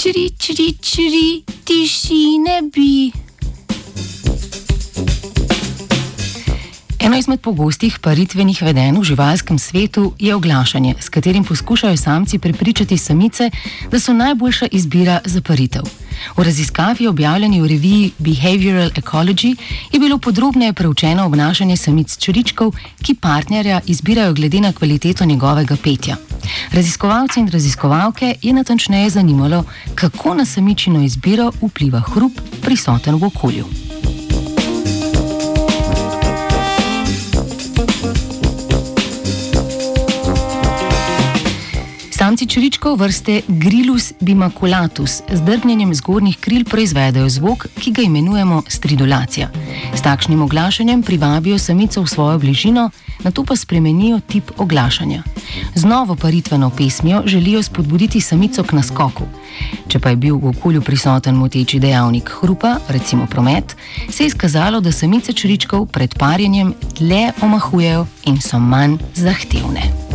čri, čri, čri, tišine bi. Eno izmed pogostih paritvenih vedenj v živalskem svetu je oglašanje, s katerim poskušajo samci prepričati samice, da so najboljša izbira za paritev. V raziskavi, objavljeni v reviji Behavioral Ecology, je bilo podrobneje preučeno obnašanje samic čričkov, ki partnerja izbirajo glede na kvaliteto njegovega petja. Raziskovalce in raziskovalke je natančneje zanimalo, kako na samičino izbiro vpliva hrup prisoten v okolju. Čričkov vrste Grilus bimaculatus z drgnjenjem zgornjih kril proizvedajo zvok, ki ga imenujemo stridulacija. S takšnim oglašanjem privabijo samico v svojo bližino, na to pa spremenijo tip oglašanja. Z novo paritveno pesmijo želijo spodbuditi samico k naskoku. Če pa je bil v okolju prisoten moteči dejavnik hrupa, recimo promet, se je izkazalo, da samice čričkov pred parjenjem dlje omahujejo in so manj zahtevne.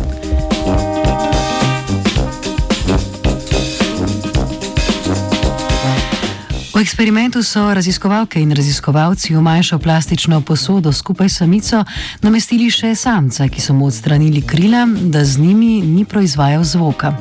V eksperimentu so raziskovalke in raziskovalci v manjšo plastično posodo skupaj s samico namestili še samca, ki so mu odstranili krila, da z njimi ni proizvajal zvoka.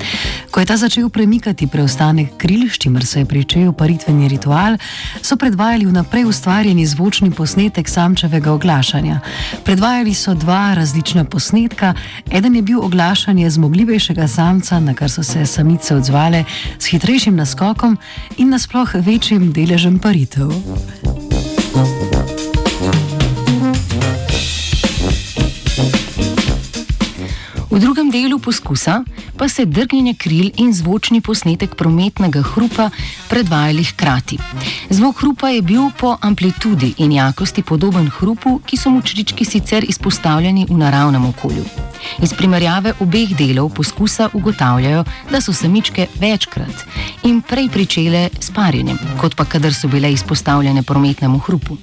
Ko je ta začel premikati preostanek kril, s čimer se je pričel paritveni ritual, so predvajali vnaprej ustvarjeni zvočni posnetek samčevega oglašanja. Predvajali so dva različna posnetka, eden je bil oglašanje zmogljivejšega samca, na kar so se samice odzvale s hitrejšim naskokom in nasploh večjim deležem paritev. V drugem delu poskusa pa se drgnjenje kril in zvočni posnetek prometnega hrupa predvajali hkrati. Zvok hrupa je bil po amplitudi in jakosti podoben hrupu, ki so mu črički sicer izpostavljeni v naravnem okolju. Iz primerjave obeh delov poskusa ugotavljajo, da so samičke večkrat in prej pričele s parjenjem, kot pa kadar so bile izpostavljene prometnemu hrupu.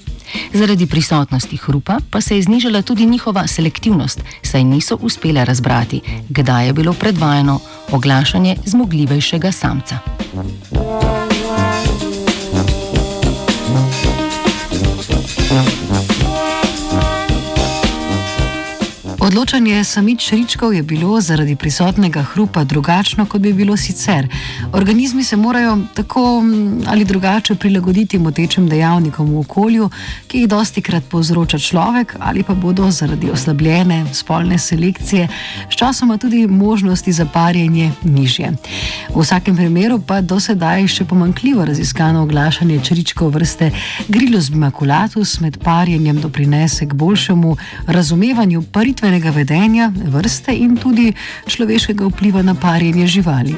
Zaradi prisotnosti hrupa pa se je znižala tudi njihova selektivnost, saj niso uspele razbrati, kdaj je bilo predvajano oglašanje zmogljivejšega samca. Odločanje samič šričkov je bilo zaradi prisotnega hrupa drugačno, kot bi bilo sicer. Organizmi se morajo tako mm, ali drugače prilagoditi motečim dejavnikom v okolju, ki jih dosti krat povzroča človek, ali pa bodo zaradi oslabljene spolne selekcije sčasoma tudi možnosti za parjenje nižje. V vsakem primeru pa do sedaj še pomankljivo raziskano oglašanje čričkov vrste Grilus bimaculatus med parjenjem doprinese k boljšemu razumevanju paritve družbenega vedenja, vrste in tudi človeškega vpliva na parjenje živali.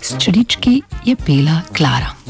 S črički je pela Klara.